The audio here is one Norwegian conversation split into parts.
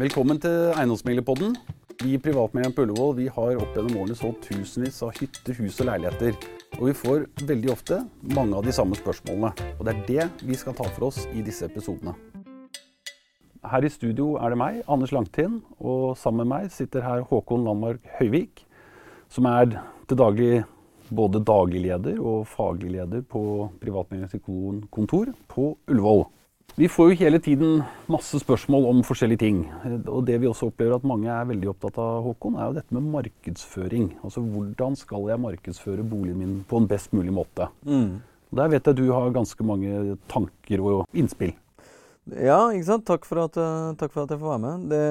Velkommen til Eiendomsmeglerpodden. Vi i Privatmegleren på Ullevål har opp gjennom årene solgt tusenvis av hytter, hus og leiligheter. Og vi får veldig ofte mange av de samme spørsmålene. Og det er det vi skal ta for oss i disse episodene. Her i studio er det meg, Anders Langtind, og sammen med meg sitter her Håkon Landmark Høyvik, som er til daglig både daglig leder og faglig leder på Privatmeglerens kontor på Ullevål. Vi får jo hele tiden masse spørsmål om forskjellige ting. Og det vi også opplever at mange er veldig opptatt av, Håkon, er jo dette med markedsføring. Altså hvordan skal jeg markedsføre boligen min på en best mulig måte? Mm. Der vet jeg du har ganske mange tanker og innspill. Ja, ikke sant. Takk for at, eh, takk for at jeg får være med. Det,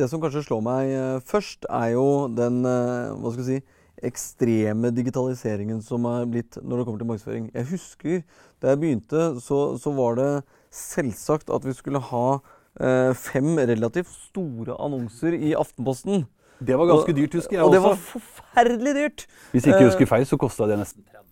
det, som kanskje slår meg eh, først, er jo den eh, hva skal jeg si, ekstreme digitaliseringen som er blitt når det kommer til markedsføring. Jeg husker da jeg begynte, så, så var det selvsagt at vi skulle ha eh, fem relativt store annonser i Aftenposten. Det var ganske dyrt, husker jeg også. Og det var forferdelig dyrt. Hvis ikke husker feil, så kosta det nesten 30 000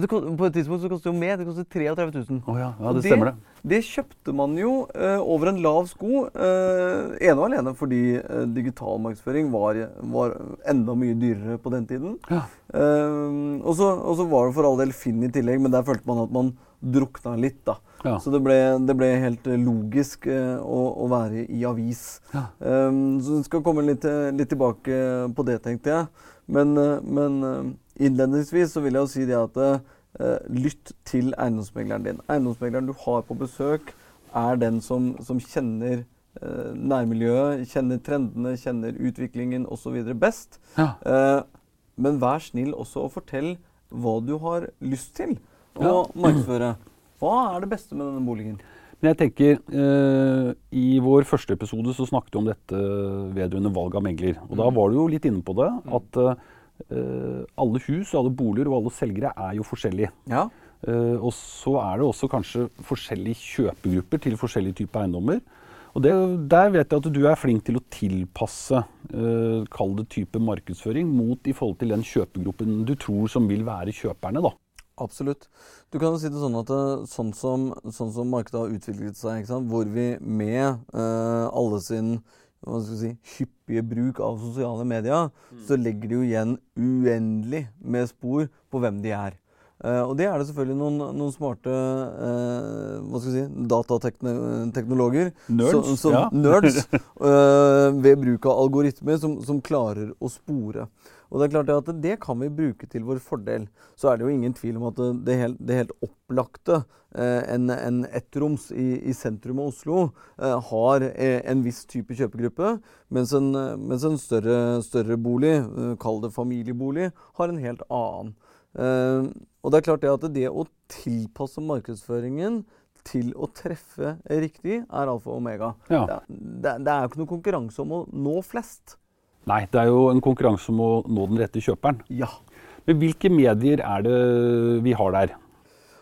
Ja, på et tidspunkt så kostet det jo mer. Det kostet 33 000. Oh, ja. ja, det stemmer det. Det kjøpte man jo uh, over en lav sko, uh, ene og alene fordi uh, digital markedsføring var, var, enda mye dyrere på den tiden. Ja. og så var det for all del Finn i tillegg, men der følte man at man drukna litt. da. Ja. Så det ble, det ble, helt logisk å, å, være i avis. Ja. Um, så vi skal komme litt, litt, tilbake på det, tenkte jeg. Men, men innledningsvis så vil jeg jo si det at Eh, lytt til eiendomsmegleren din. Eiendomsmegleren du har på besøk, er den som, som kjenner eh, nærmiljøet, kjenner trendene, kjenner utviklingen osv. best. Ja. Eh, men vær snill også og fortell hva du har lyst til å ja. markedsføre. Hva er det beste med denne boligen? Men jeg tenker, eh, I vår første episode så snakket vi om dette vedrørende valg av megler. Og Da mm. var du jo litt inne på det. at eh, alle hus, alle boliger og alle selgere er jo forskjellige. Ja. Uh, og så er det også kanskje forskjellige kjøpegrupper til forskjellige typer eiendommer. Og det, Der vet jeg at du er flink til å tilpasse uh, kall det type markedsføring mot i forhold til den kjøpegruppen du tror som vil være kjøperne. da. Absolutt. Du kan jo si det sånn at sånn som, sånn som markedet har utviklet seg, hvor vi med alle sin hva skal si, hyppige bruk av sosiale medier, mm. så legger de jo igjen uendelig med spor på hvem de er. Uh, og det er det selvfølgelig noen, noen smarte uh, hva skal jeg si, datateknologer Nerds, som, som, ja. nerds uh, ved bruk av algoritmer som, som klarer å spore. Og Det er klart at det kan vi bruke til vår fordel. Så er det jo ingen tvil om at det helt, det helt opplagte, eh, en, en ettroms i, i, sentrum av Oslo, eh, har eh, en viss type kjøpegruppe, mens en, mens en større, større, bolig, kall det familiebolig, har en helt annen. Eh, og det er klart det at det å tilpasse markedsføringen til å treffe riktig, er alfa og omega. Ja. Det, det, er jo ikke noe konkurranse om å nå flest. Nei, det er jo en konkurranse om å nå den rette kjøperen. Ja. Men hvilke medier er det vi har der?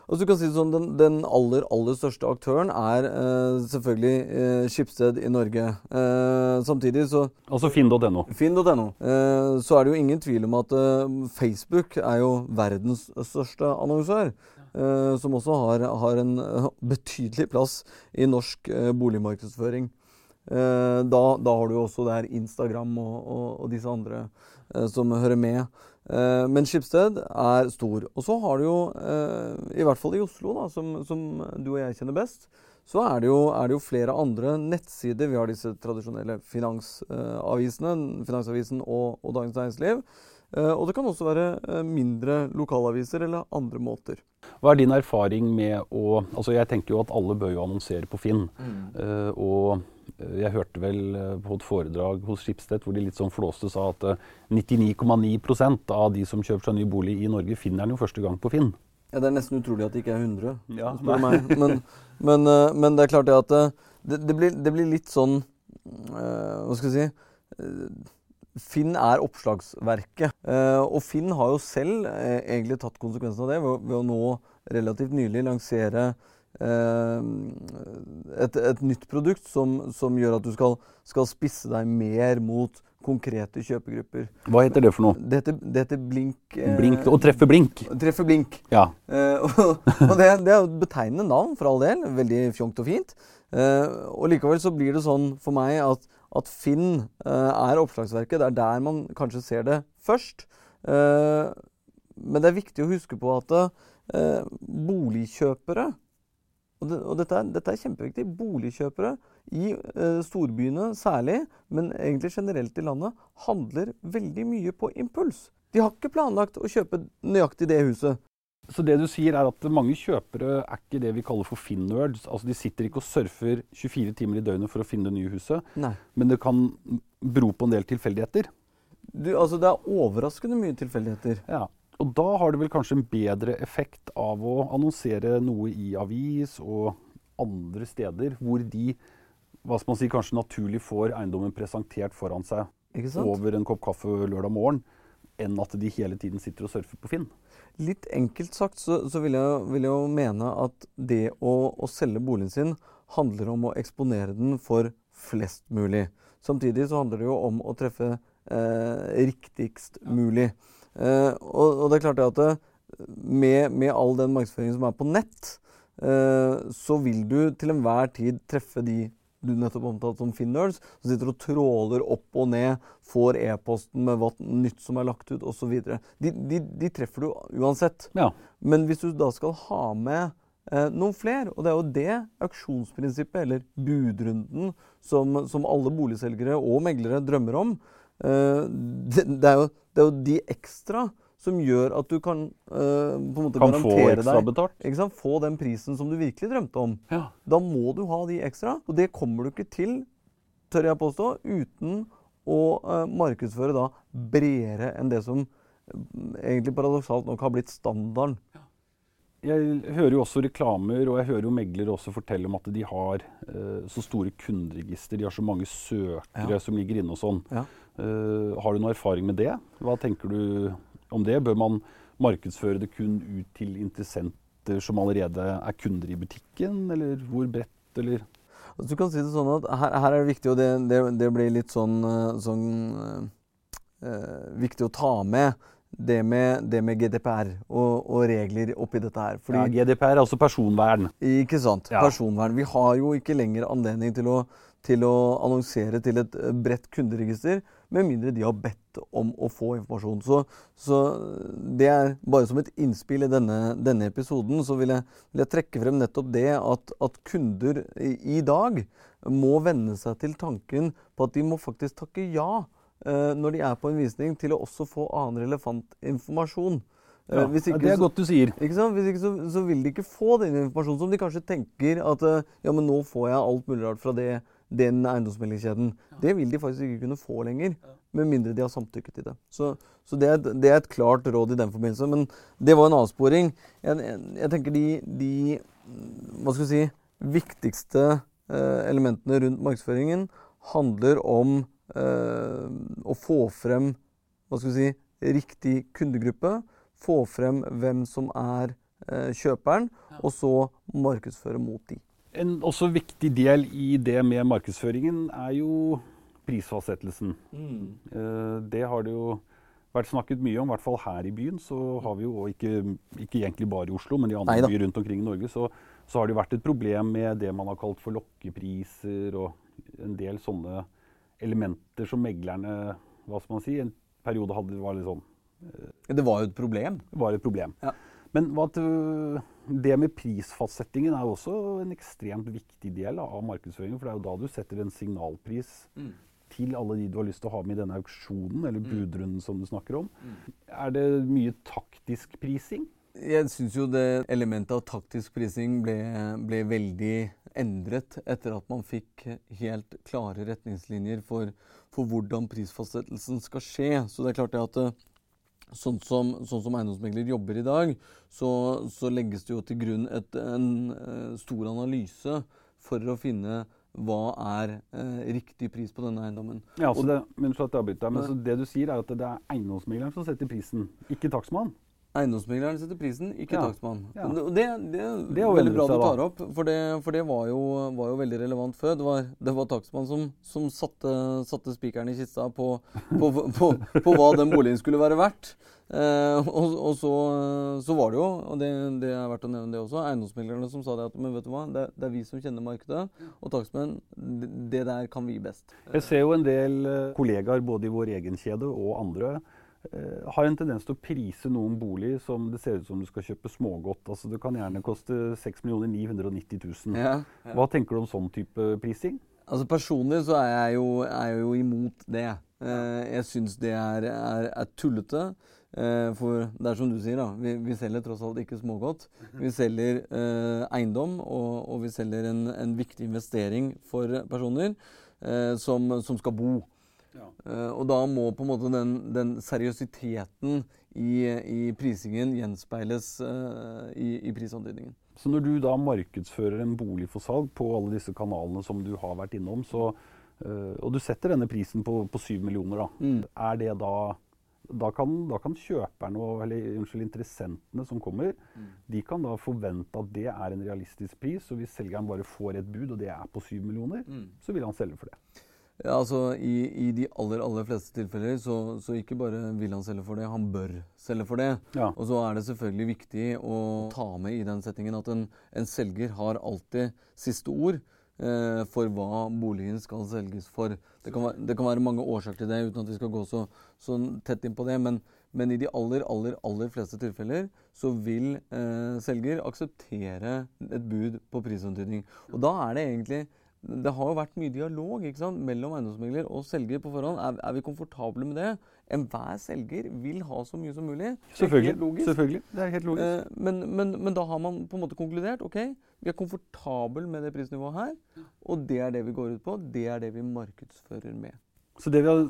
Altså, du kan si det sånn, den, den aller aller største aktøren er eh, selvfølgelig eh, Skipsted i Norge. Eh, samtidig så Altså finn.no. Finn.no. Eh, så er det jo ingen tvil om at eh, Facebook er jo verdens største annonsør. Eh, som også har, har, en betydelig plass i norsk boligmarkedsføring. Eh, da, da, har du også der Instagram og, og, og disse andre eh, som hører med. Eh, men Skipsted er stor. Og så har du jo, i hvert fall i Oslo, da, som, som, du og jeg kjenner best, så er det, jo, er det jo flere andre nettsider. Vi har disse tradisjonelle finansavisene, Finansavisen og, og Dagens Næringsliv. Og det kan også være mindre lokalaviser eller andre måter. Hva er din erfaring med å altså Jeg tenker jo at alle bør jo annonsere på Finn. Mm. og jeg hørte vel eh, på et foredrag hos Skipstedt hvor de litt sånn flåste sa at 99,9 eh, av de som kjøper seg ny bolig i Norge, finner den jo første gang på Finn. Ja, Det er nesten utrolig at det ikke er 100, ja, spør meg. Men, men, men, det er klart det at det, det, blir, det blir, litt sånn Hva skal jeg si Finn er oppslagsverket. og Finn har jo selv egentlig tatt konsekvensen av det ved, å nå relativt nylig lansere Eh, et, et, nytt produkt som, som gjør at du skal, skal, spisse deg mer mot konkrete kjøpegrupper. Hva heter det for noe? Det heter, det heter Blink. Eh, blink og treffe blink. Treffe blink. Ja. Eh, og, og det, det, er et betegnende navn, for all del. Veldig fjongt og fint. Eh, og likevel så blir det sånn for meg at, at Finn eh, er oppslagsverket. Det er der man kanskje ser det først. Eh, men det er viktig å huske på at eh, boligkjøpere og, det, og dette, er, dette, er, kjempeviktig. Boligkjøpere i eh, storbyene særlig, men egentlig generelt i landet, handler veldig mye på impuls. De har ikke planlagt å kjøpe nøyaktig det huset. Så det du sier er at mange kjøpere er ikke det vi kaller for Finn-nerds. Altså De sitter ikke og surfer 24 timer i døgnet for å finne det nye huset. Nei. Men det kan bero på en del tilfeldigheter. Du, altså Det er overraskende mye tilfeldigheter. Ja. Og da har det vel kanskje en bedre effekt av å annonsere noe i avis og andre steder hvor de hva skal man si, kanskje naturlig får eiendommen presentert foran seg over en kopp kaffe lørdag morgen, enn at de hele tiden sitter og surfer på Finn. Litt enkelt sagt så, så vil, jeg, vil, jeg, jo mene at det å, å, selge boligen sin handler om å eksponere den for flest mulig. Samtidig så handler det jo om å treffe eh, riktigst mulig. Eh, og, og, det er klart at det, med, med, all den markedsføringen som er på nett, eh, så vil du til enhver tid treffe de du nettopp omtalte som Finnerds, som sitter og tråler opp og ned, får e-posten med hva nytt som er lagt ut osv. De, de, de treffer du uansett. Ja. Men hvis du da skal ha med eh, noen flere, og det er jo det auksjonsprinsippet, eller budrunden, som, som alle boligselgere og meglere drømmer om, eh, det, det, er jo, det er jo de ekstra som gjør at du kan uh, på en måte kan garantere deg? Få den prisen som du virkelig drømte om. Ja. Da må du ha de ekstra. Og det kommer du ikke til, tør jeg påstå, uten å uh, markedsføre da bredere enn det som egentlig paradoksalt nok har blitt standarden. Ja. Jeg hører jo også reklamer, og jeg hører jo meglere også fortelle om at de har så store kunderegister. De har så mange søkere ja. som ligger inne og sånn. har du noe erfaring med det? Hva tenker du om det? Bør man markedsføre det kun ut til interessenter som allerede er kunder i butikken, eller hvor bredt, eller? Altså, du kan si det sånn at her, her er det viktig, og det, det, det blir litt sånn, eh, sånn øh, viktig å ta med det med, det med GDPR og, og, regler oppi dette her. Fordi, ja, GDPR er altså personvern. Ikke sant. Ja. Personvern. Vi har jo ikke lenger anledning til å, til å annonsere til et bredt kunderegister med mindre de har bedt om å få informasjon. Så, så det er bare som et innspill i denne, denne episoden, så vil jeg, vil jeg, trekke frem nettopp det at, at kunder i, i, dag må venne seg til tanken på at de må faktisk takke ja eh, når de er på en visning, til å også få annen relevant informasjon. Eh, ja, ikke, det er godt du sier. Ikke Hvis ikke så, så, vil de ikke få den informasjonen som de kanskje tenker at eh, ja, men nå får jeg alt mulig rart fra det den eiendomsmeldingskjeden. Ja. Det vil de faktisk ikke kunne få lenger, ja. med mindre de har samtykket til det. Så, så det, er, det, er, et klart råd i den forbindelse. Men det var en avsporing. Jeg, jeg, jeg tenker de, de, hva skal vi si, viktigste eh, elementene rundt markedsføringen handler om eh, å få frem hva skal vi si, riktig kundegruppe. Få frem hvem som er eh, kjøperen, og så markedsføre mot de. En også viktig del i det med markedsføringen er jo prisfastsettelsen. Mm. Eh, det har det jo vært snakket mye om, i hvert fall her i byen. Så har vi jo, ikke, ikke egentlig bare i Oslo, men i andre Neida. byer rundt omkring i Norge, så, så, har det jo vært et problem med det man har kalt for lokkepriser og en del sånne elementer som meglerne hva skal man si, en periode hadde var litt sånn eh, Det var jo et problem? Det var et problem. Ja. Men det med prisfastsettingen er jo også en ekstremt viktig del av markedsføringen. For det er jo da du setter en signalpris mm. til alle de du har lyst til å ha med i denne auksjonen, eller mm. budrunden som du snakker om. Mm. Er det mye taktisk prising? Jeg syns jo det elementet av taktisk prising ble, ble, veldig endret etter at man fikk helt klare retningslinjer for, for hvordan prisfastsettelsen skal skje. Så det er klart det at Sånn som, sånn som eiendomsmegler jobber i dag, så, så, legges det jo til grunn et, en uh, stor analyse for å finne hva er eh, riktig pris på denne eiendommen. Ja, altså det, men, det, men så det du sier, er at det er eiendomsmegleren som setter prisen, ikke takstmannen? Eiendomsmegleren setter prisen, ikke Ja. takstmann. Ja. Og Det, det, Det er jo veldig bra du tar opp, for det, for det var, jo, var jo veldig relevant før. Det var, det var takstmann som, som satte, satte spikeren i kista på, på, på, på hva den boligen skulle være verdt. Eh, og og så, så var det jo, og det, det er verdt å nevne det også, eiendomsmeglerne som sa det at men vet du hva, det, det er vi som kjenner markedet, og takstmenn, det, det der kan vi best. Jeg ser jo en del eh, kollegaer både i vår egen kjede og andre har en tendens til å prise noen bolig som det ser ut som du skal kjøpe smågodt. Altså Det kan gjerne koste 6 990 000. Ja, ja. Hva tenker du om sånn type prising? Altså Personlig så er jeg jo, er jeg jo imot det. Eh, jeg syns det er, er, er tullete. Eh, for det er som du sier, da. Vi, vi selger tross alt ikke smågodt. Vi selger eh, eiendom, og, og vi selger en, en viktig investering for personer eh, som, som skal bo. Eh, og da må på en måte den, den seriøsiteten i, i prisingen gjenspeiles eh, i, i prisantydningen. Så når du da markedsfører en bolig for salg på alle disse kanalene som du har vært innom, så, eh, og du setter denne prisen på, på 7 millioner, da, Mm. er det da da kan, da kan kjøperne, og- eller unnskyld, interessentene som kommer, Mm. de kan da forvente at det er en realistisk pris. Og hvis selgeren bare får et bud, og det er på 7 millioner, Mm. så vil han selge for det. Ja, altså i, I de aller aller fleste tilfeller så, så ikke bare vil han selge for det, han bør selge for det. Ja. Og så er det selvfølgelig viktig å ta med i den settingen at en, en selger har alltid siste ord eh, for hva boligen skal selges for. Det kan, være, det kan være mange årsaker til det, uten at vi skal gå så, så tett inn på det. Men, men i de aller, aller, aller fleste tilfeller så vil eh, selger akseptere et bud på prisantydning. Og da er det egentlig det har jo vært mye dialog ikke sant, mellom eiendomsmegler og selger på forhånd. Er, er vi komfortable med det? Enhver selger vil ha så mye som mulig. Det er helt Selvfølgelig. logisk. Det er helt logisk. Eh, men, men, men da har man på en måte konkludert. Ok, vi er komfortable med det prisnivået her. Og det er det vi går ut på. Det er det vi markedsfører med. Så det vi har,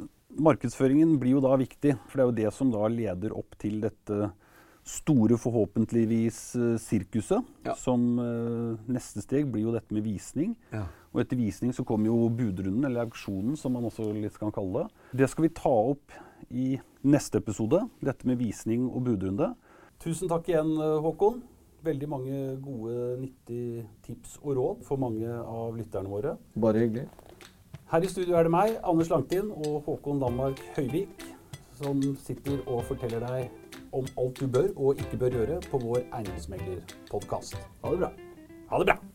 markedsføringen blir jo da viktig, for det er jo det som da leder opp til dette store, forhåpentligvis, eh, sirkuset. Ja. Som eh, neste steg blir jo dette med visning. Ja. Og etter visning så kommer jo budrunden, eller auksjonen, som man også litt kan kalle det. Det skal vi ta opp i neste episode, dette med visning og budrunde. Tusen takk igjen, eh, Håkon. Veldig mange gode, nyttige tips og råd for mange av lytterne våre. Bare hyggelig. Her i studio er det meg, Anders Langtin og Håkon Danmark Høyvik, som sitter og forteller deg om alt du bør og ikke bør gjøre på vår eiendomsmeglerpodkast. Ha det bra. Ha det bra!